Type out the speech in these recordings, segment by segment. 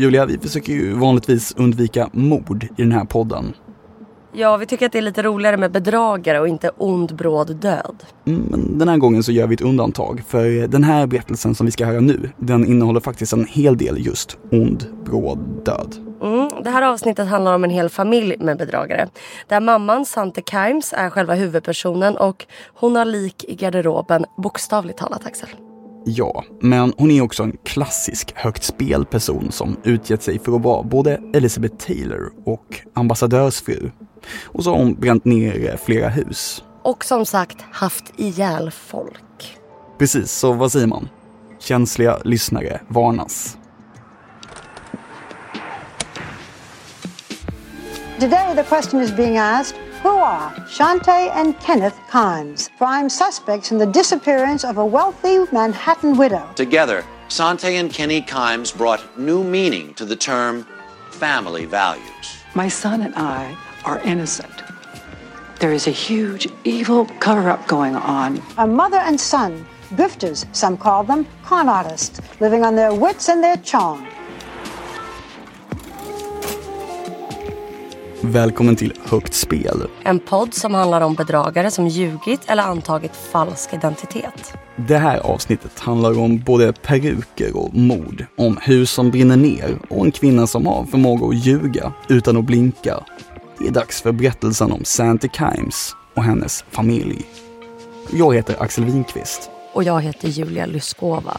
Julia, vi försöker ju vanligtvis undvika mord i den här podden. Ja, vi tycker att det är lite roligare med bedragare och inte ond bråd död. Mm, men den här gången så gör vi ett undantag, för den här berättelsen som vi ska höra nu, den innehåller faktiskt en hel del just ond bråd död. Mm, det här avsnittet handlar om en hel familj med bedragare. Där mamman, Sante Kimes, är själva huvudpersonen och hon har lik i garderoben, bokstavligt talat Axel. Ja, men hon är också en klassisk högt spelperson som utgett sig för att vara både Elizabeth Taylor och ambassadörsfru. Och så har hon bränt ner flera hus. Och som sagt haft ihjäl folk. Precis, så vad säger man? Känsliga lyssnare varnas. Today, the question is being asked who are Shantae and Kenneth Kimes, prime suspects in the disappearance of a wealthy Manhattan widow? Together, Sante and Kenny Kimes brought new meaning to the term family values. My son and I are innocent. There is a huge evil cover up going on. A mother and son, grifters, some call them, con artists, living on their wits and their charm. Välkommen till Högt spel. En podd som handlar om bedragare som ljugit eller antagit falsk identitet. Det här avsnittet handlar om både peruker och mord, om hus som brinner ner och en kvinna som har förmåga att ljuga utan att blinka. Det är dags för berättelsen om Santi Kimes och hennes familj. Jag heter Axel Winqvist. Och jag heter Julia Lyskova.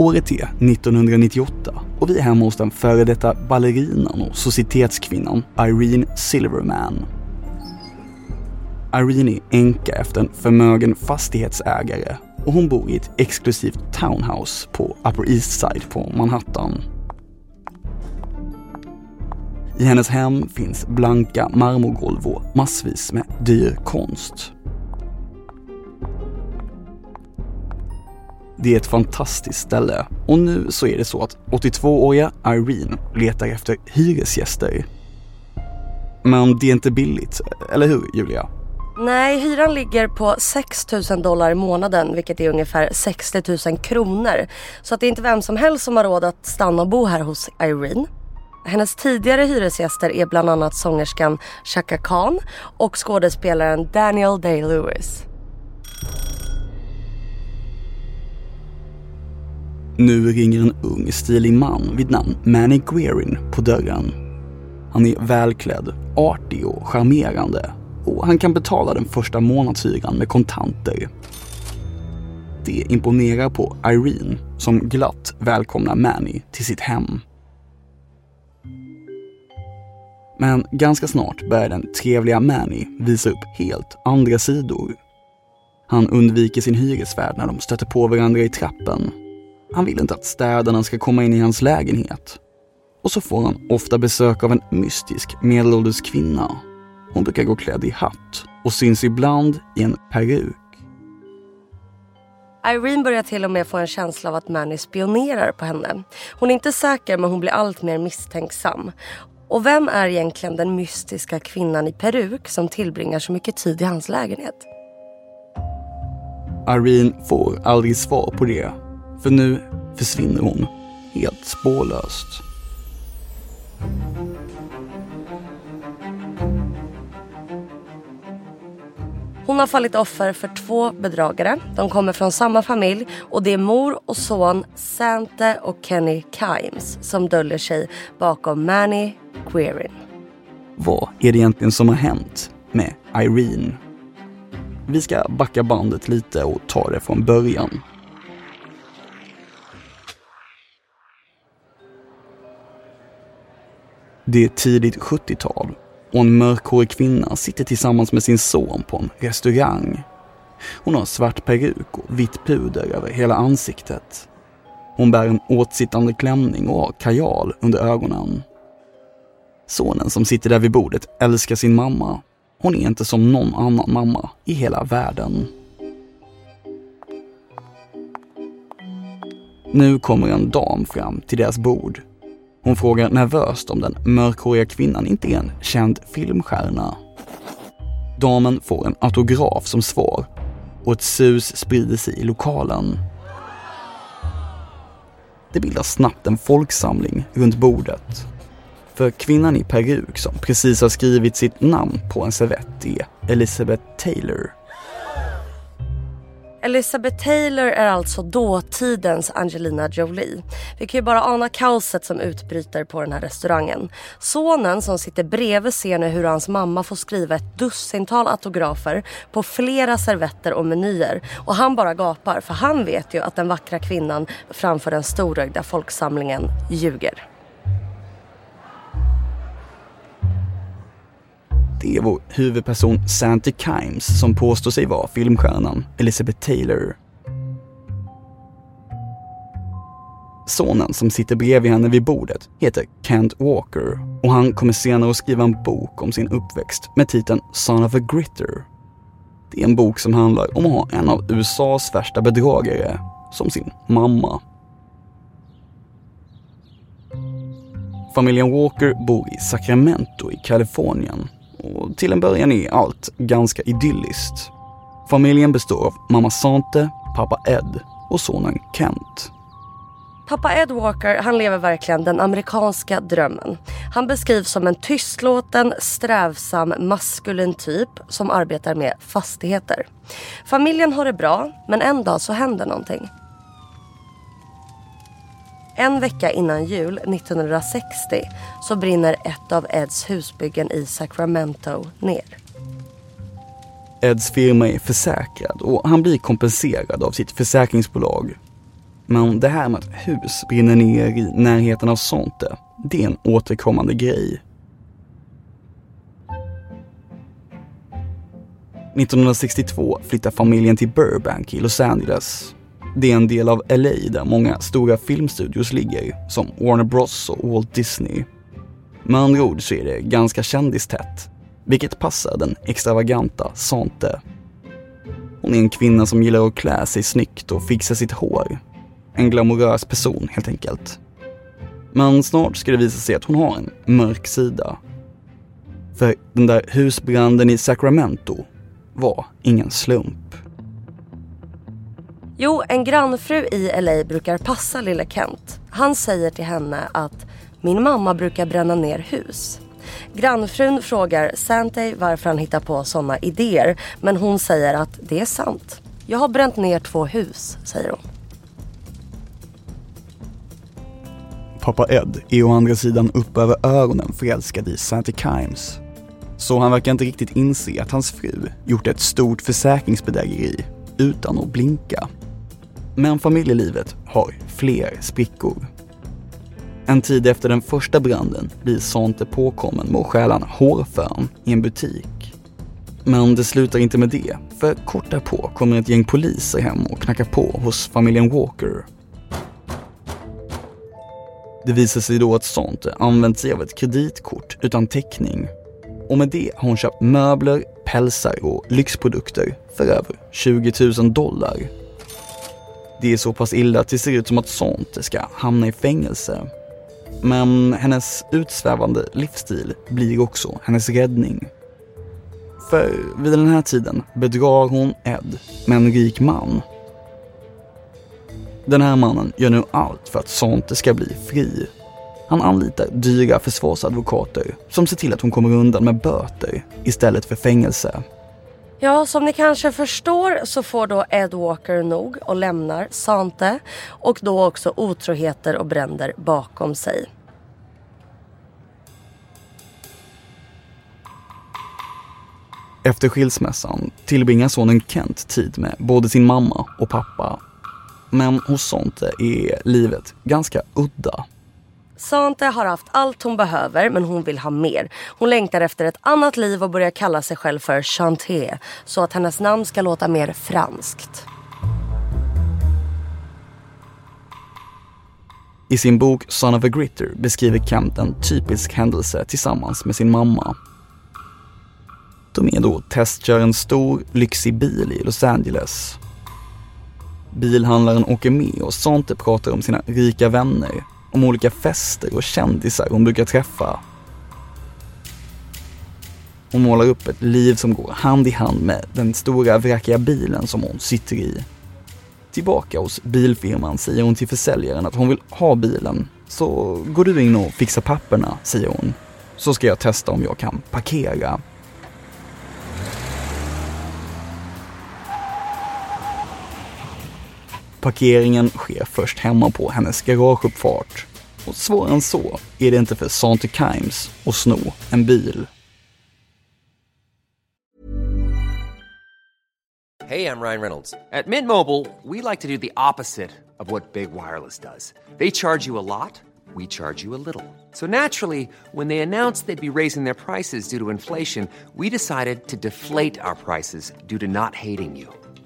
Året är 1998 och vi är hemma hos den före detta ballerinan och societetskvinnan Irene Silverman. Irene är änka efter en förmögen fastighetsägare och hon bor i ett exklusivt townhouse på Upper East Side på Manhattan. I hennes hem finns blanka marmorgolv och massvis med dyr konst. Det är ett fantastiskt ställe och nu så är det så att 82-åriga Irene letar efter hyresgäster. Men det är inte billigt, eller hur Julia? Nej, hyran ligger på 6 000 dollar i månaden vilket är ungefär 60 000 kronor. Så att det är inte vem som helst som har råd att stanna och bo här hos Irene. Hennes tidigare hyresgäster är bland annat sångerskan Chaka Khan och skådespelaren Daniel Day-Lewis. Nu ringer en ung stilig man vid namn Manny Guerin på dörren. Han är välklädd, artig och charmerande och han kan betala den första månadshyran med kontanter. Det imponerar på Irene som glatt välkomnar Manny till sitt hem. Men ganska snart börjar den trevliga Manny visa upp helt andra sidor. Han undviker sin hyresvärd när de stöter på varandra i trappen han vill inte att städarna ska komma in i hans lägenhet. Och så får han ofta besök av en mystisk medelålders kvinna. Hon brukar gå klädd i hatt och syns ibland i en peruk. Irene börjar till och med få en känsla av att Manny spionerar på henne. Hon är inte säker men hon blir allt mer misstänksam. Och vem är egentligen den mystiska kvinnan i peruk som tillbringar så mycket tid i hans lägenhet? Irene får aldrig svar på det för nu försvinner hon, helt spårlöst. Hon har fallit offer för två bedragare. De kommer från samma familj och det är mor och son Sante och Kenny Kimes som döljer sig bakom Manny Queerin. Vad är det egentligen som har hänt med Irene? Vi ska backa bandet lite och ta det från början. Det är tidigt 70-tal och en mörkhårig kvinna sitter tillsammans med sin son på en restaurang. Hon har svart peruk och vitt puder över hela ansiktet. Hon bär en åtsittande klänning och har kajal under ögonen. Sonen som sitter där vid bordet älskar sin mamma. Hon är inte som någon annan mamma i hela världen. Nu kommer en dam fram till deras bord hon frågar nervöst om den mörkhåriga kvinnan inte är en känd filmstjärna. Damen får en autograf som svar och ett sus sprider sig i lokalen. Det bildas snabbt en folksamling runt bordet. För kvinnan i peruk som precis har skrivit sitt namn på en servett är Elizabeth Taylor Elizabeth Taylor är alltså dåtidens Angelina Jolie. Vi kan ju bara ana kaoset som utbryter på den här restaurangen. Sonen som sitter bredvid ser nu hur hans mamma får skriva ett dussintal autografer på flera servetter och menyer. Och han bara gapar för han vet ju att den vackra kvinnan framför den storögda folksamlingen ljuger. Det är vår huvudperson Santi Kimes som påstår sig vara filmstjärnan Elizabeth Taylor. Sonen som sitter bredvid henne vid bordet heter Kent Walker och han kommer senare att skriva en bok om sin uppväxt med titeln Son of a Gritter. Det är en bok som handlar om att ha en av USAs värsta bedragare som sin mamma. Familjen Walker bor i Sacramento i Kalifornien och till en början är allt ganska idylliskt. Familjen består av mamma Sante, pappa Ed och sonen Kent. Pappa Ed Walker han lever verkligen den amerikanska drömmen. Han beskrivs som en tystlåten, strävsam, maskulin typ som arbetar med fastigheter. Familjen har det bra, men en dag så händer någonting. En vecka innan jul 1960 så brinner ett av Eds husbyggen i Sacramento ner. Eds firma är försäkrad och han blir kompenserad av sitt försäkringsbolag. Men det här med att hus brinner ner i närheten av Sonte, det är en återkommande grej. 1962 flyttar familjen till Burbank i Los Angeles det är en del av LA där många stora filmstudios ligger, som Warner Bros och Walt Disney. Med andra ord så är det ganska kändistätt, vilket passar den extravaganta Sante. Hon är en kvinna som gillar att klä sig snyggt och fixa sitt hår. En glamorös person helt enkelt. Men snart ska det visa sig att hon har en mörk sida. För den där husbranden i Sacramento var ingen slump. Jo, en grannfru i LA brukar passa lilla Kent. Han säger till henne att min mamma brukar bränna ner hus. Grannfrun frågar Santay varför han hittar på sådana idéer men hon säger att det är sant. Jag har bränt ner två hus, säger hon. Pappa Ed är å andra sidan upp över öronen förälskad i Santy Kimes. Så han verkar inte riktigt inse att hans fru gjort ett stort försäkringsbedrägeri utan att blinka. Men familjelivet har fler sprickor. En tid efter den första branden blir Sante påkommen med att stjäla en hårfön i en butik. Men det slutar inte med det, för kort därpå kommer ett gäng poliser hem och knackar på hos familjen Walker. Det visar sig då att Sante använt sig av ett kreditkort utan täckning. Och med det har hon köpt möbler, pälsar och lyxprodukter för över 20 000 dollar det är så pass illa att det ser ut som att sånt ska hamna i fängelse. Men hennes utsvävande livsstil blir också hennes räddning. För vid den här tiden bedrar hon Ed med en rik man. Den här mannen gör nu allt för att Sante ska bli fri. Han anlitar dyra försvarsadvokater som ser till att hon kommer undan med böter istället för fängelse. Ja, som ni kanske förstår så får då Ed Walker nog och lämnar Sante och då också otroheter och bränder bakom sig. Efter skilsmässan tillbringar sonen Kent tid med både sin mamma och pappa. Men hos Sante är livet ganska udda. Sante har haft allt hon behöver men hon vill ha mer. Hon längtar efter ett annat liv och börjar kalla sig själv för Chanté så att hennes namn ska låta mer franskt. I sin bok Son of a Gritter beskriver Kent en typisk händelse tillsammans med sin mamma. De är då testkör en stor, lyxig bil i Los Angeles. Bilhandlaren åker med och Sante pratar om sina rika vänner om olika fester och kändisar hon brukar träffa. Hon målar upp ett liv som går hand i hand med den stora vräkiga bilen som hon sitter i. Tillbaka hos bilfirman säger hon till försäljaren att hon vill ha bilen. Så går du in och fixar papperna, säger hon. Så ska jag testa om jag kan parkera. Parkeringen sker först hemma på hennes garageuppfart. Och svårare än så är det inte för Sante Kimes att sno en bil. Hej, jag Ryan Reynolds. På Mint Mobile, we like to do the opposite of what Big Wireless does. They charge you a lot, we charge you a little. So naturally, when they announced they'd be raising their prices due to inflation, we decided to deflate our prices due to not hating you.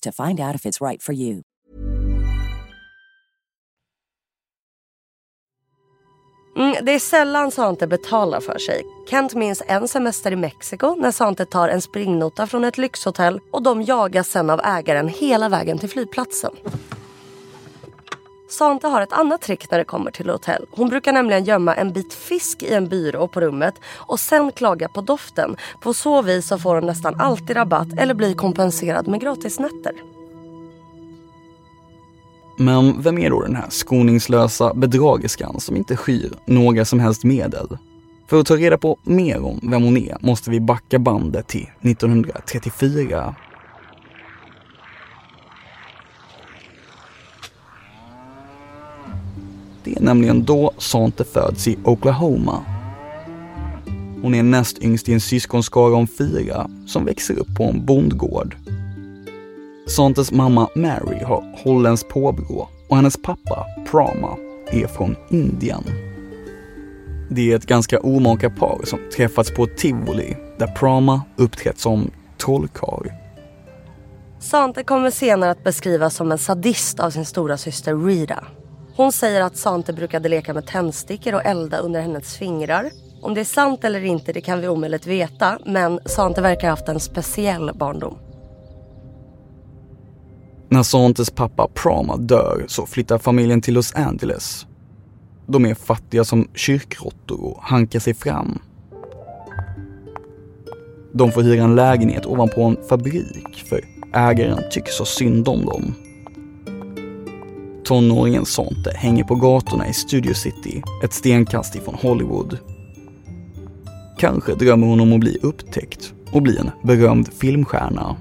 to find out if it's right for you. Mm, det är sällan Sante betalar för sig. Kent minns en semester i Mexiko när Sante tar en springnota från ett lyxhotell och de jagas sen av ägaren hela vägen till flygplatsen. Sante har ett annat trick när det kommer till hotell. Hon brukar nämligen gömma en bit fisk i en byrå på rummet och sen klaga på doften. På så vis så får hon nästan alltid rabatt eller blir kompenserad med gratisnätter. Men vem är då den här skoningslösa bedragerskan som inte skyr några som helst medel? För att ta reda på mer om vem hon är måste vi backa bandet till 1934 Det är nämligen då Sante föds i Oklahoma. Hon är näst yngst i en syskonskara om fyra som växer upp på en bondgård. Santes mamma Mary har holländskt påbrå och hennes pappa Prama är från Indien. Det är ett ganska omaka par som träffats på ett tivoli där Prama uppträtt som trollkarl. Sante kommer senare att beskrivas som en sadist av sin stora syster Rita. Hon säger att Sante brukade leka med tändstickor och elda under hennes fingrar. Om det är sant eller inte det kan vi omöjligt veta men Sante verkar ha haft en speciell barndom. När Santes pappa Prama dör så flyttar familjen till Los Angeles. De är fattiga som kyrkråttor och hankar sig fram. De får hyra en lägenhet ovanpå en fabrik för ägaren tycker så synd om dem. Tonåringen Sante hänger på gatorna i Studio City, ett stenkast ifrån Hollywood. Kanske drömmer hon om att bli upptäckt och bli en berömd filmstjärna.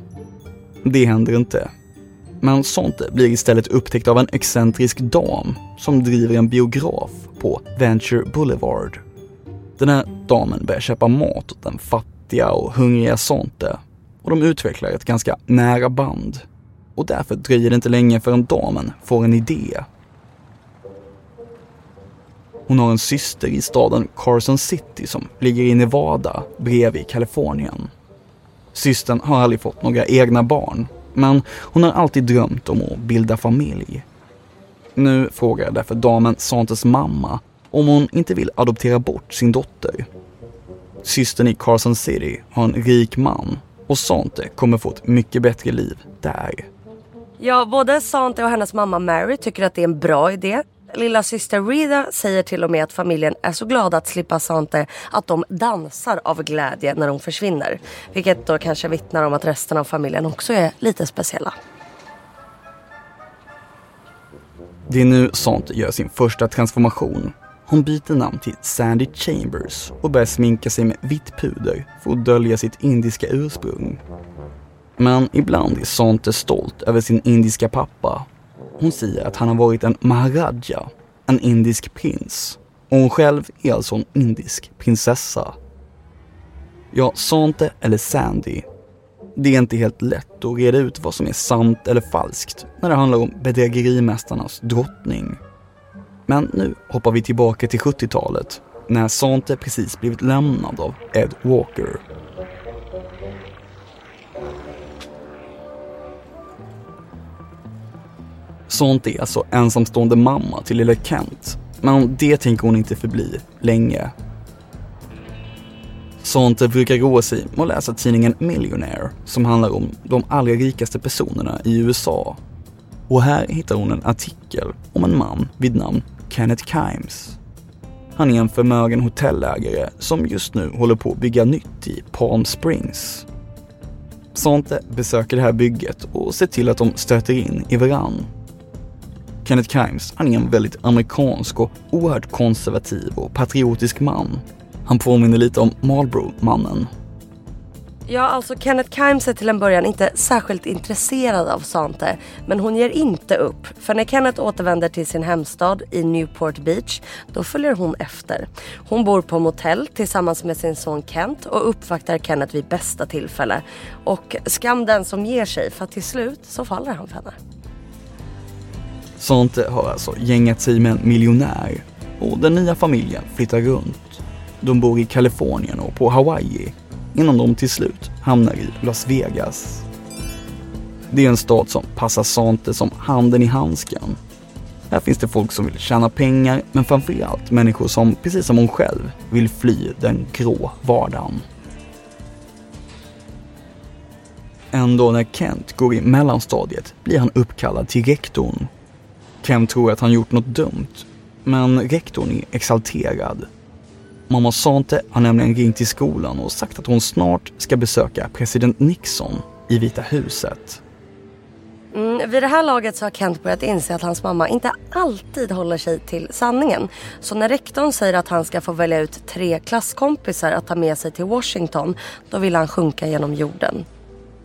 Det händer inte Men Sante blir istället upptäckt av en excentrisk dam som driver en biograf på Venture Boulevard. Den här damen börjar köpa mat åt den fattiga och hungriga Sante och de utvecklar ett ganska nära band. Och därför dröjer det inte länge förrän damen får en idé. Hon har en syster i staden Carson City som ligger i Nevada bredvid Kalifornien. Systern har aldrig fått några egna barn, men hon har alltid drömt om att bilda familj. Nu frågar därför damen Santes mamma om hon inte vill adoptera bort sin dotter. Systern i Carson City har en rik man och Sante kommer få ett mycket bättre liv där. Ja, både Sante och hennes mamma Mary tycker att det är en bra idé. Lilla syster Rita säger till och med att familjen är så glada att slippa Sante att de dansar av glädje när hon försvinner. Vilket då kanske vittnar om att resten av familjen också är lite speciella. Det är nu Sante gör sin första transformation. Hon byter namn till Sandy Chambers och börjar sminka sig med vitt puder för att dölja sitt indiska ursprung. Men ibland är Sante stolt över sin indiska pappa. Hon säger att han har varit en maharaja, en indisk prins. Och hon själv är alltså en indisk prinsessa. Ja, Sante eller Sandy. Det är inte helt lätt att reda ut vad som är sant eller falskt när det handlar om bedrägerimästarnas drottning. Men nu hoppar vi tillbaka till 70-talet när Sante precis blivit lämnad av Ed Walker. Sånt är alltså ensamstående mamma till lille Kent. Men det tänker hon inte förbli länge. Sånt brukar roa sig med att läsa tidningen Millionaire som handlar om de allra rikaste personerna i USA. Och här hittar hon en artikel om en man vid namn Kenneth Kimes. Han är en förmögen hotellägare som just nu håller på att bygga nytt i Palm Springs. Sante besöker det här bygget och ser till att de stöter in i varann. Kenneth Kimes, han är en väldigt amerikansk och oerhört konservativ och patriotisk man. Han påminner lite om Marlboro-mannen. Ja, alltså Kenneth Kimes är till en början inte särskilt intresserad av Sante. Men hon ger inte upp. För när Kenneth återvänder till sin hemstad i Newport Beach, då följer hon efter. Hon bor på motell tillsammans med sin son Kent och uppvaktar Kenneth vid bästa tillfälle. Och skam den som ger sig, för till slut så faller han för henne. Sante har alltså gängat sig med en miljonär och den nya familjen flyttar runt. De bor i Kalifornien och på Hawaii innan de till slut hamnar i Las Vegas. Det är en stad som passar Sante som handen i handsken. Här finns det folk som vill tjäna pengar, men framförallt människor som, precis som hon själv, vill fly den grå vardagen. En dag när Kent går i mellanstadiet blir han uppkallad till rektorn. Kent tror att han gjort något dumt, men rektorn är exalterad Mamma Sante har nämligen ringt till skolan och sagt att hon snart ska besöka president Nixon i Vita huset. Mm, vid det här laget så har Kent börjat inse att hans mamma inte alltid håller sig till sanningen. Så när rektorn säger att han ska få välja ut tre klasskompisar att ta med sig till Washington, då vill han sjunka genom jorden.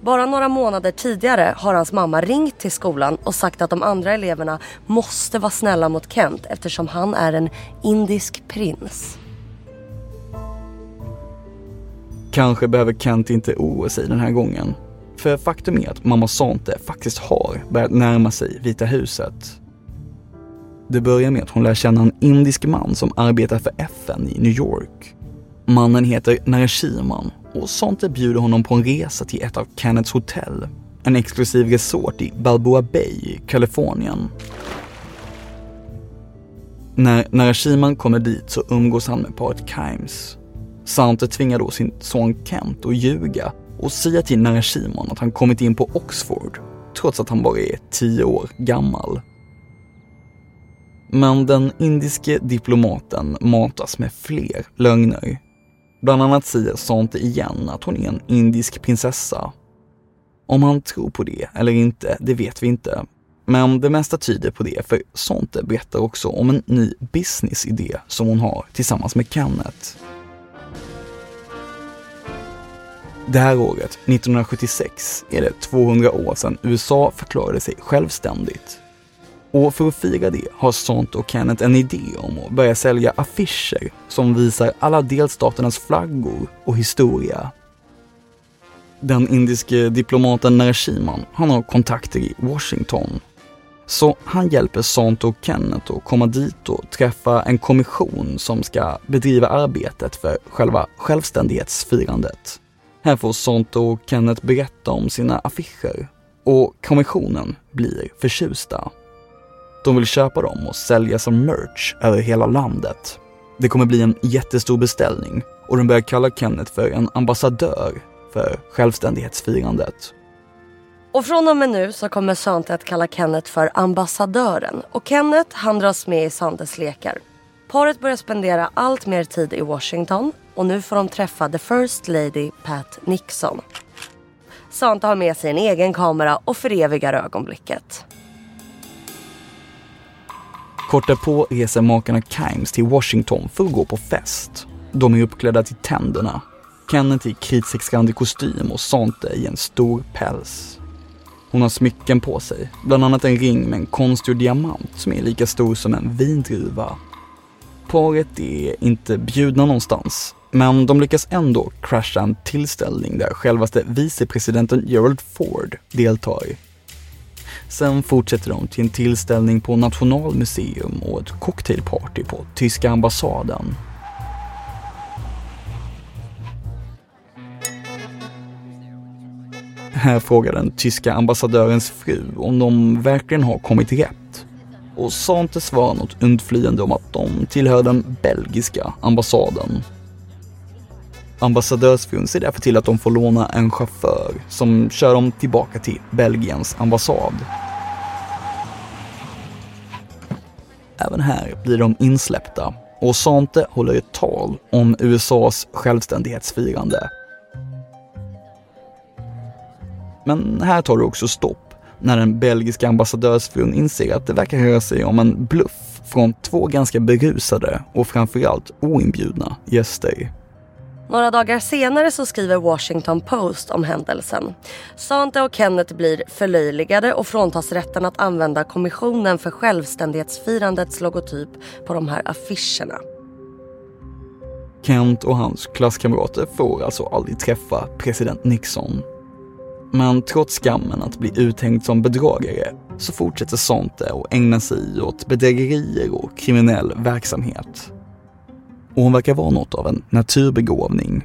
Bara några månader tidigare har hans mamma ringt till skolan och sagt att de andra eleverna måste vara snälla mot Kent eftersom han är en indisk prins. Kanske behöver Kent inte oroa sig den här gången. För faktum är att mamma Sante faktiskt har börjat närma sig Vita huset. Det börjar med att hon lär känna en indisk man som arbetar för FN i New York. Mannen heter Narashiman och Sante bjuder honom på en resa till ett av Kennets hotell. En exklusiv resort i Balboa Bay i Kalifornien. När Narashiman kommer dit så umgås han med paret Kimes Sante tvingar då sin son Kent att ljuga och säga till Narashimon att han kommit in på Oxford, trots att han bara är tio år gammal. Men den indiske diplomaten matas med fler lögner. Bland annat säger Sante igen att hon är en indisk prinsessa. Om han tror på det eller inte, det vet vi inte. Men det mesta tyder på det, för Sonte berättar också om en ny businessidé som hon har tillsammans med Kenneth. Det här året, 1976, är det 200 år sedan USA förklarade sig självständigt. Och för att fira det har Sant och Kenneth en idé om att börja sälja affischer som visar alla delstaternas flaggor och historia. Den indiske diplomaten Narasimhan, han har kontakter i Washington. Så han hjälper Sant och Kenneth att komma dit och träffa en kommission som ska bedriva arbetet för själva självständighetsfirandet. Här får Sant och Kenneth berätta om sina affischer och kommissionen blir förtjusta. De vill köpa dem och sälja som merch över hela landet. Det kommer bli en jättestor beställning och de börjar kalla Kenneth för en ambassadör för självständighetsfirandet. Och från och med nu så kommer Sante att kalla Kenneth för ambassadören och Kenneth han dras med i Santes lekar. Paret börjar spendera allt mer tid i Washington och nu får de träffa the first lady Pat Nixon. Sante har med sig en egen kamera och förevigar ögonblicket. Kort därpå reser makarna Kimes till Washington för att gå på fest. De är uppklädda till tänderna. Kenneth i kritstrecksrandig kostym och Sante i en stor päls. Hon har smycken på sig, bland annat en ring med en konstgjord diamant som är lika stor som en vindruva. Paret är inte bjudna någonstans, men de lyckas ändå crasha en tillställning där självaste vicepresidenten Gerald Ford deltar. Sen fortsätter de till en tillställning på Nationalmuseum och ett cocktailparty på tyska ambassaden. Här frågar den tyska ambassadörens fru om de verkligen har kommit rätt. Och Sante svarar något undflyende om att de tillhör den belgiska ambassaden. Ambassadörsfrun ser därför till att de får låna en chaufför som kör dem tillbaka till Belgiens ambassad. Även här blir de insläppta och Sante håller ett tal om USAs självständighetsfirande. Men här tar det också stopp när den belgiska ambassadörsfrun inser att det verkar röra sig om en bluff från två ganska berusade och framförallt oinbjudna gäster. Några dagar senare så skriver Washington Post om händelsen. Sante och Kenneth blir förlöjligade och fråntas rätten att använda kommissionen för självständighetsfirandets logotyp på de här affischerna. Kent och hans klasskamrater får alltså aldrig träffa president Nixon. Men trots skammen att bli uthängd som bedragare så fortsätter Sante att ägna sig åt bedrägerier och kriminell verksamhet och hon verkar vara något av en naturbegåvning.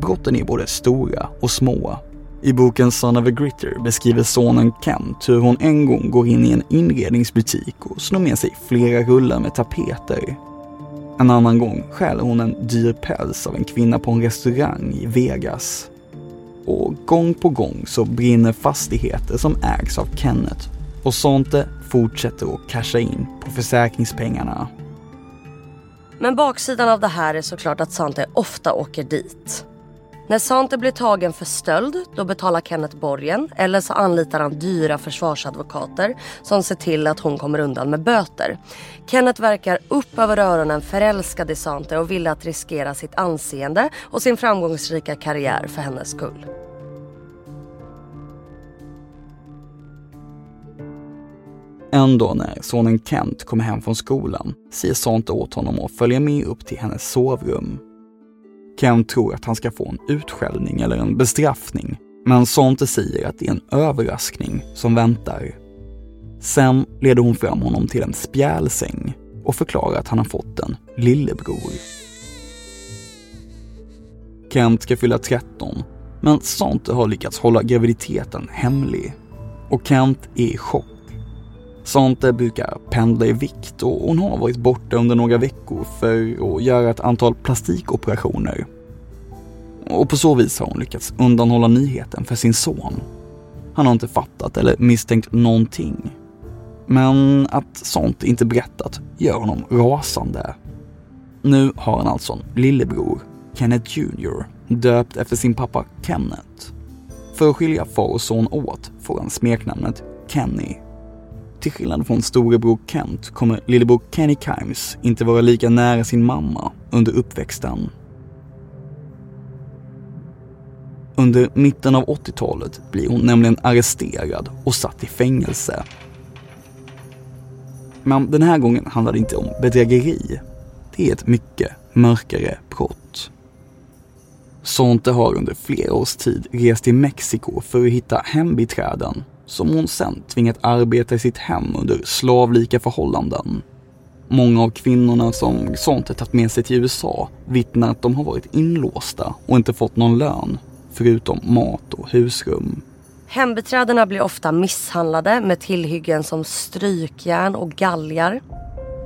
Brotten är både stora och små. I boken Son of a Gritter beskriver sonen Kent hur hon en gång går in i en inredningsbutik och snor med sig flera rullar med tapeter. En annan gång stjäl hon en dyr päls av en kvinna på en restaurang i Vegas. Och gång på gång så brinner fastigheter som ägs av Kenneth och Sante fortsätter att casha in på försäkringspengarna men baksidan av det här är såklart att Sante ofta åker dit. När Sante blir tagen för stöld, då betalar Kenneth borgen eller så anlitar han dyra försvarsadvokater som ser till att hon kommer undan med böter. Kenneth verkar upp över öronen förälskad i Sante och vill att riskera sitt anseende och sin framgångsrika karriär för hennes skull. En dag när sonen Kent kommer hem från skolan säger Sante åt honom att följa med upp till hennes sovrum. Kent tror att han ska få en utskällning eller en bestraffning, men Sante säger att det är en överraskning som väntar. Sen leder hon fram honom till en spjälsäng och förklarar att han har fått en lillebror. Kent ska fylla 13, men Sante har lyckats hålla graviditeten hemlig. Och Kent är i chock Sante brukar pendla i vikt och hon har varit borta under några veckor för att göra ett antal plastikoperationer. Och på så vis har hon lyckats undanhålla nyheten för sin son. Han har inte fattat eller misstänkt någonting. Men att sånt inte berättat gör honom rasande. Nu har han alltså en lillebror, Kenneth Jr, döpt efter sin pappa Kenneth. För att skilja far och son åt får han smeknamnet Kenny till skillnad från storebror Kent kommer lillebror Kenny Kimes inte vara lika nära sin mamma under uppväxten. Under mitten av 80-talet blir hon nämligen arresterad och satt i fängelse. Men den här gången handlar det inte om bedrägeri. Det är ett mycket mörkare brott. Sonte har under flera års tid rest till Mexiko för att hitta hembiträden som hon sen tvingat arbeta i sitt hem under slavlika förhållanden. Många av kvinnorna som Sonte tagit med sig till USA vittnar att de har varit inlåsta och inte fått någon lön, förutom mat och husrum. Hembiträdena blir ofta misshandlade med tillhyggen som strykjärn och galgar.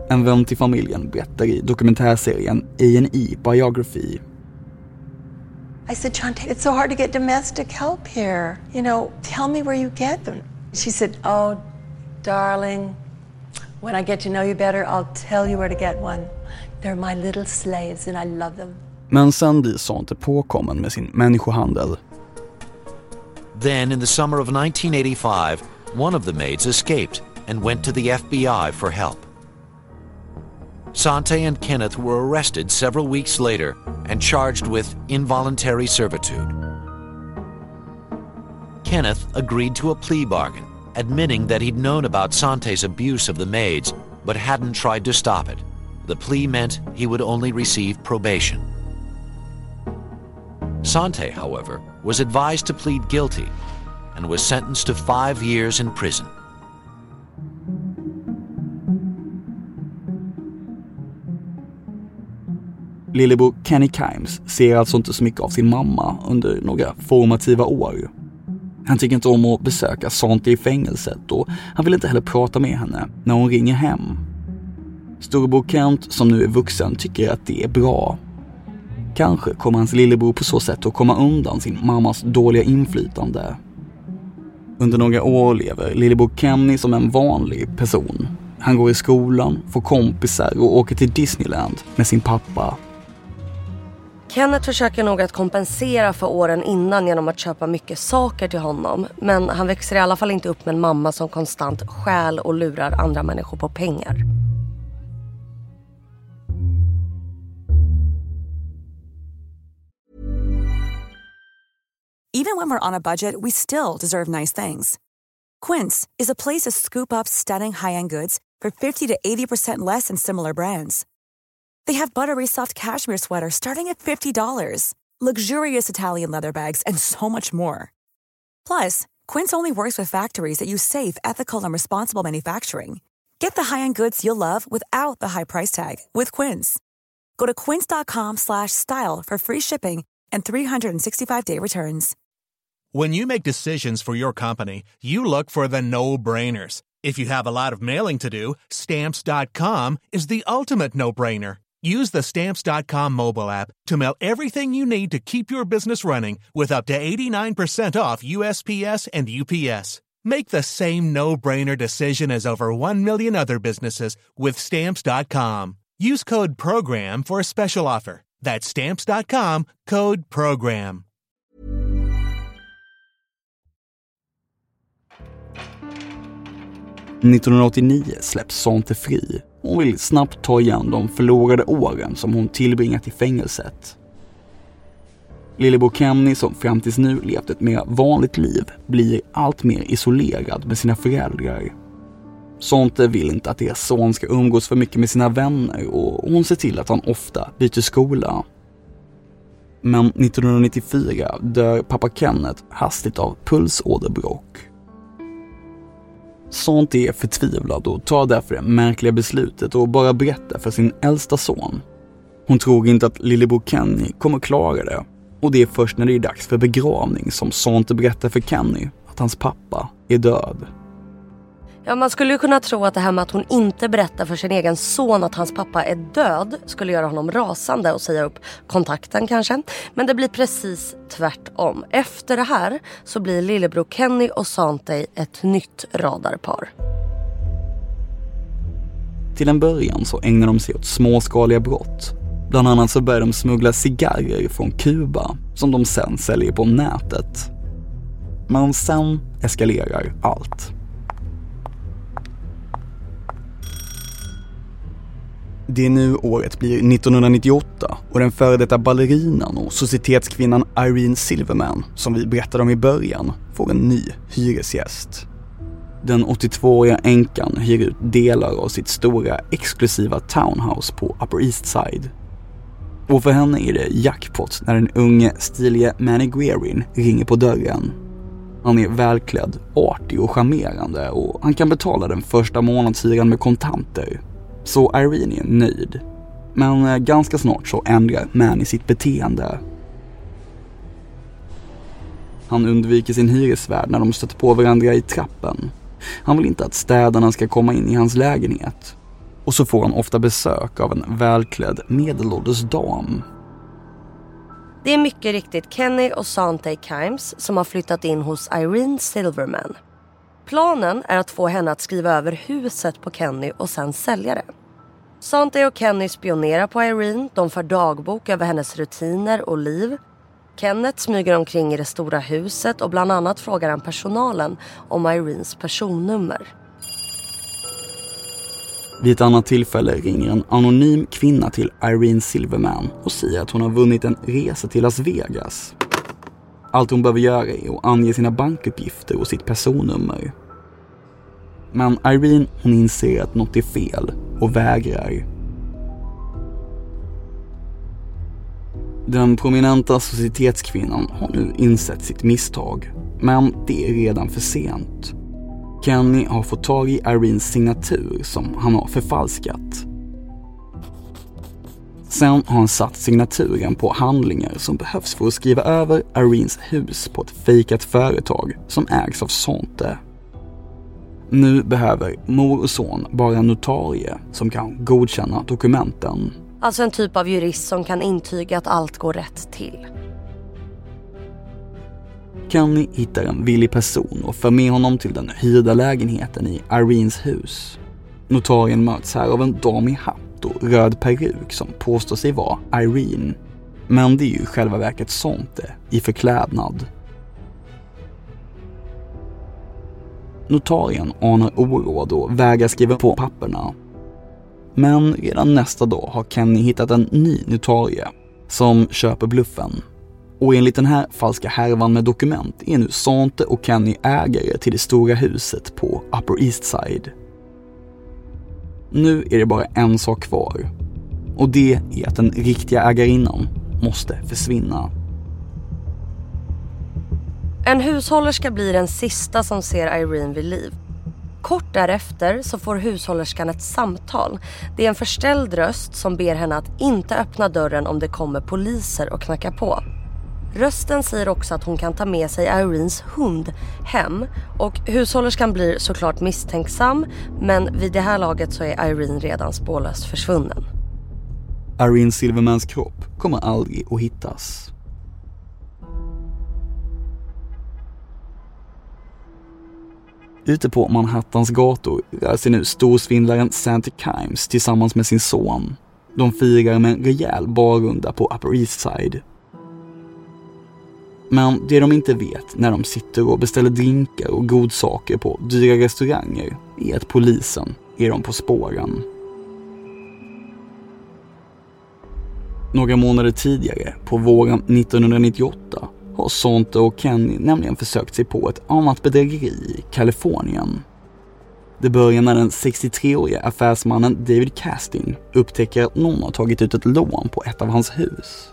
En vän till familjen berättar i dokumentärserien A&E Biography I said, Chante, it's so hard to get domestic help here. You know, tell me where you get them. She said, Oh, darling, when I get to know you better, I'll tell you where to get one. They're my little slaves and I love them. Men sen blir Sante påkommen med sin människohandel. Then, in the summer of 1985, one of the maids escaped and went to the FBI for help. Sante and Kenneth were arrested several weeks later and charged with involuntary servitude. Kenneth agreed to a plea bargain, admitting that he'd known about Sante's abuse of the maids but hadn't tried to stop it. The plea meant he would only receive probation. Sante, however, was advised to plead guilty and was sentenced to five years in prison. Lillebror Kenny Kimes ser alltså inte så mycket av sin mamma under några formativa år. Han tycker inte om att besöka Sante i fängelset och han vill inte heller prata med henne när hon ringer hem. Storebror Kent, som nu är vuxen, tycker att det är bra. Kanske kommer hans lillebror på så sätt att komma undan sin mammas dåliga inflytande. Under några år lever lillebror Kenny som en vanlig person. Han går i skolan, får kompisar och åker till Disneyland med sin pappa Kenneth försöker nog att kompensera för åren innan genom att köpa mycket saker till honom. Men han växer i alla fall inte upp med en mamma som konstant stjäl och lurar andra människor på pengar. Even when we're on a budget we still deserve nice things. Quince is a place to scoop up stunning high-end goods for 50 to 80% less than similar brands. They have buttery soft cashmere sweaters starting at $50, luxurious Italian leather bags, and so much more. Plus, Quince only works with factories that use safe, ethical, and responsible manufacturing. Get the high-end goods you'll love without the high price tag with Quince. Go to quince.com/style for free shipping and 365-day returns. When you make decisions for your company, you look for the no-brainers. If you have a lot of mailing to do, stamps.com is the ultimate no-brainer. Use the Stamps.com mobile app to mail everything you need to keep your business running with up to 89% off USPS and UPS. Make the same no brainer decision as over 1 million other businesses with Stamps.com. Use code PROGRAM for a special offer. That's Stamps.com code PROGRAM. –1989 släpps Sante fri hon vill snabbt ta igen de förlorade åren som hon tillbringat i fängelset. Lillebror Kemny, som fram tills nu levt ett mer vanligt liv, blir allt mer isolerad med sina föräldrar. Sonte vill inte att deras son ska umgås för mycket med sina vänner och hon ser till att han ofta byter skola. Men 1994 dör pappa Kenneth hastigt av pulsåderbråck Sånt är förtvivlad och tar därför det märkliga beslutet att bara berätta för sin äldsta son. Hon tror inte att lillebror Kenny kommer klara det och det är först när det är dags för begravning som Sante berättar för Kenny att hans pappa är död. Ja, man skulle ju kunna tro att det här med att hon inte berättar för sin egen son att hans pappa är död skulle göra honom rasande och säga upp kontakten kanske. Men det blir precis tvärtom. Efter det här så blir lillebror Kenny och Santey ett nytt radarpar. Till en början så ägnar de sig åt småskaliga brott. Bland annat så börjar de smuggla cigarrer från Kuba som de sen säljer på nätet. Men sen eskalerar allt. Det är nu året blir 1998 och den före detta ballerinan och societetskvinnan Irene Silverman, som vi berättade om i början, får en ny hyresgäst. Den 82-åriga änkan hyr ut delar av sitt stora exklusiva townhouse på Upper East Side. Och för henne är det jackpot när den unge stilige Manny Guerin ringer på dörren. Han är välklädd, artig och charmerande och han kan betala den första månadshyran med kontanter. Så Irene är nöjd. Men eh, ganska snart så ändrar Manny sitt beteende. Han undviker sin hyresvärd när de stöter på varandra i trappen. Han vill inte att städarna ska komma in i hans lägenhet. Och så får han ofta besök av en välklädd medelålders dam. Det är mycket riktigt Kenny och Sante Kimes som har flyttat in hos Irene Silverman. Planen är att få henne att skriva över huset på Kenny och sen sälja det. Sante och Kenny spionerar på Irene, de för dagbok över hennes rutiner och liv. Kenneth smyger omkring i det stora huset och bland annat frågar han personalen om Irenes personnummer. Vid ett annat tillfälle ringer en anonym kvinna till Irene Silverman och säger att hon har vunnit en resa till Las Vegas. Allt hon behöver göra är att ange sina bankuppgifter och sitt personnummer. Men Irene hon inser att något är fel och vägrar. Den prominenta societetskvinnan har nu insett sitt misstag, men det är redan för sent. Kenny har fått tag i Irenes signatur som han har förfalskat. Sen har han satt signaturen på handlingar som behövs för att skriva över Irenes hus på ett fejkat företag som ägs av Sonte. Nu behöver mor och son bara en notarie som kan godkänna dokumenten. Alltså en typ av jurist som kan intyga att allt går rätt till. Kenny hittar en villig person och för med honom till den hyrda lägenheten i Irenes hus. Notarien möts här av en dam i hatt och röd peruk som påstår sig vara Irene. Men det är ju i själva verket Sonte i förklädnad. Notarien anar oråd och vägrar skriva på papperna. Men redan nästa dag har Kenny hittat en ny notarie som köper bluffen och enligt den här falska härvan med dokument är nu Sante och Kenny ägare till det stora huset på Upper East Side. Nu är det bara en sak kvar. Och det är att den riktiga ägarinnan måste försvinna. En hushållerska blir den sista som ser Irene vid liv. Kort därefter så får hushållerskan ett samtal. Det är en förställd röst som ber henne att inte öppna dörren om det kommer poliser och knackar på. Rösten säger också att hon kan ta med sig Irenes hund hem och hushållerskan blir såklart misstänksam men vid det här laget så är Irene redan spårlöst försvunnen. Irene Silvermans kropp kommer aldrig att hittas. Ute på Manhattans gator rör sig nu storsvindlaren Santa Kimes tillsammans med sin son. De firar med en rejäl barrunda på Upper East Side men det de inte vet när de sitter och beställer drinkar och godsaker på dyra restauranger är att polisen är dem på spåren. Några månader tidigare, på våren 1998, har Sonte och Kenny nämligen försökt sig på ett annat bedrägeri i Kalifornien. Det börjar när den 63-årige affärsmannen David Casting upptäcker att någon har tagit ut ett lån på ett av hans hus.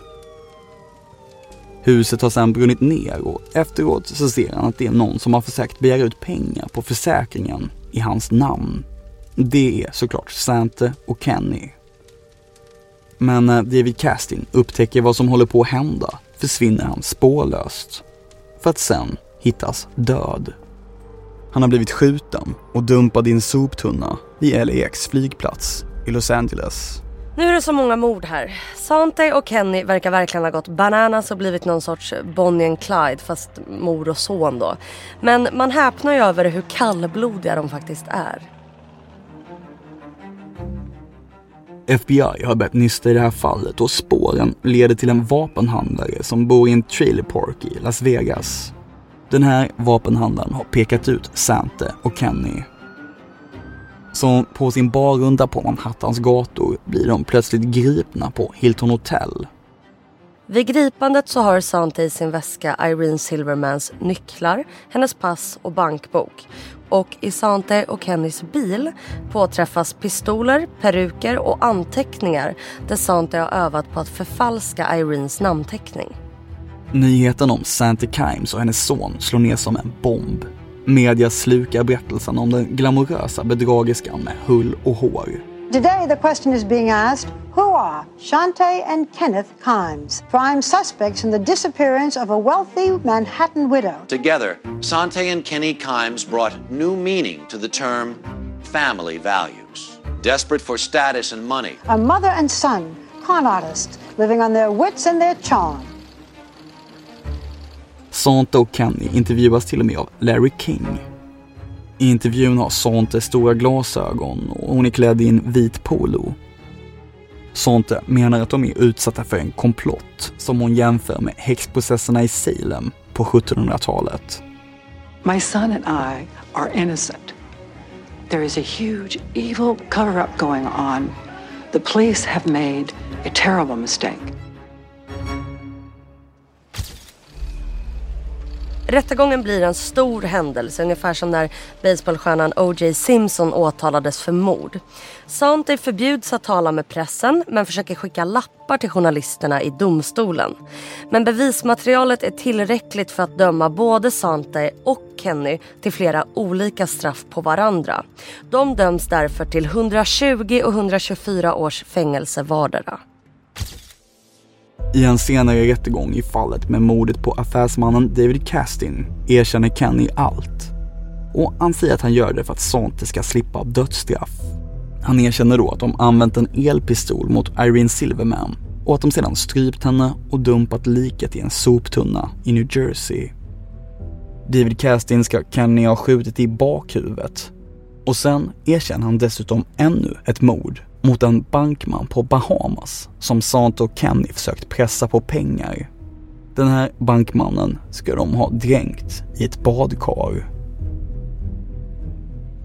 Huset har sedan brunnit ner och efteråt så ser han att det är någon som har försökt begära ut pengar på försäkringen i hans namn. Det är såklart Sante och Kenny. Men när David Casting upptäcker vad som håller på att hända försvinner han spårlöst. För att sen hittas död. Han har blivit skjuten och dumpad i en soptunna vid LAX flygplats i Los Angeles. Nu är det så många mord här. Sante och Kenny verkar verkligen ha gått bananas och blivit någon sorts Bonnie and Clyde fast mor och son då. Men man häpnar ju över hur kallblodiga de faktiskt är. FBI har börjat nysta i det här fallet och spåren leder till en vapenhandlare som bor i en trailer park i Las Vegas. Den här vapenhandlaren har pekat ut Sante och Kenny så på sin barrunda på Manhattans gator blir de plötsligt gripna på Hilton Hotel. Vid gripandet så har Sante i sin väska Irene Silvermans nycklar, hennes pass och bankbok. Och i Sante och Kennys bil påträffas pistoler, peruker och anteckningar där Sante har övat på att förfalska Irenes namnteckning. Nyheten om Sante Kimes och hennes son slår ner som en bomb. Media slukar berättelsen om den glamorösa bedragerskan med hull och hår. Today, the question is being asked who are Shantae and Kenneth Kimes, prime suspects in the disappearance of a wealthy Manhattan widow? Together, Sante and Kenny Kimes brought new meaning to the term family values. Desperate for status and money, A mother and son, con artists, living on their wits and their charm. Sante och Kenny intervjuas till och med av Larry King. I intervjun har Sante stora glasögon och hon är klädd i en vit polo. Sante menar att de är utsatta för en komplott som hon jämför med häxprocesserna i Salem på 1700-talet. My son and I are innocent. There is a huge evil cover up going on. The police have made a terrible mistake. Rättegången blir en stor händelse, ungefär som när baseballstjärnan O.J. Simpson åtalades för mord. Sante förbjuds att tala med pressen men försöker skicka lappar till journalisterna i domstolen. Men bevismaterialet är tillräckligt för att döma både Sante och Kenny till flera olika straff på varandra. De döms därför till 120 och 124 års fängelse vardera. I en senare rättegång i fallet med mordet på affärsmannen David Castin erkänner Kenny allt. Och han säger att han gör det för att Sante ska slippa dödsstraff. Han erkänner då att de använt en elpistol mot Irene Silverman och att de sedan strypt henne och dumpat liket i en soptunna i New Jersey. David Castin ska Kenny ha skjutit i bakhuvudet och sen erkänner han dessutom ännu ett mord mot en bankman på Bahamas som Sante och Kenny försökt pressa på pengar. Den här bankmannen ska de ha dränkt i ett badkar.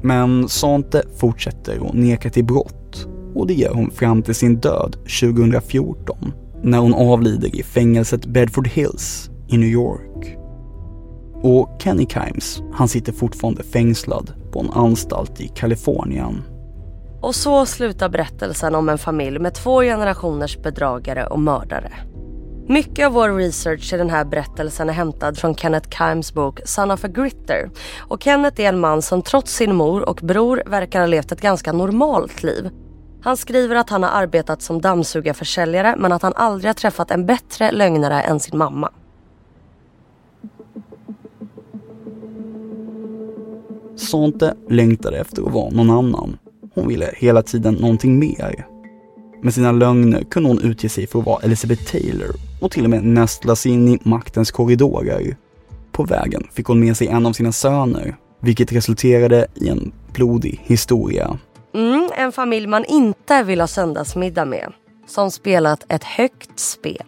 Men Sante fortsätter att neka till brott och det gör hon fram till sin död 2014 när hon avlider i fängelset Bedford Hills i New York. Och Kenny Kimes, han sitter fortfarande fängslad på en anstalt i Kalifornien. Och så slutar berättelsen om en familj med två generationers bedragare och mördare. Mycket av vår research i den här berättelsen är hämtad från Kenneth Kimes bok Son of a Gritter. Och Kenneth är en man som trots sin mor och bror verkar ha levt ett ganska normalt liv. Han skriver att han har arbetat som dammsugarförsäljare men att han aldrig har träffat en bättre lögnare än sin mamma. Sante längtade efter att vara någon annan. Hon ville hela tiden någonting mer. Med sina lögner kunde hon utge sig för att vara Elizabeth Taylor och till och med nästla sig in i maktens korridorer. På vägen fick hon med sig en av sina söner, vilket resulterade i en blodig historia. Mm, en familj man inte vill ha söndagsmiddag med. Som spelat ett högt spel.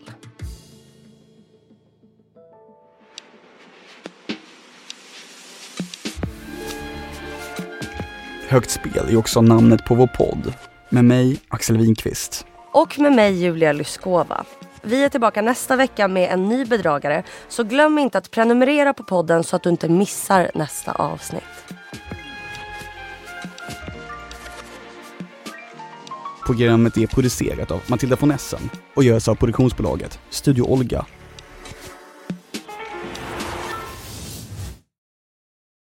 Högt spel är också namnet på vår podd. Med mig, Axel Winqvist. Och med mig Julia Lyskova. Vi är tillbaka nästa vecka med en ny bedragare. Så glöm inte att prenumerera på podden så att du inte missar nästa avsnitt. Programmet är producerat av Matilda von Essen och görs av produktionsbolaget Studio Olga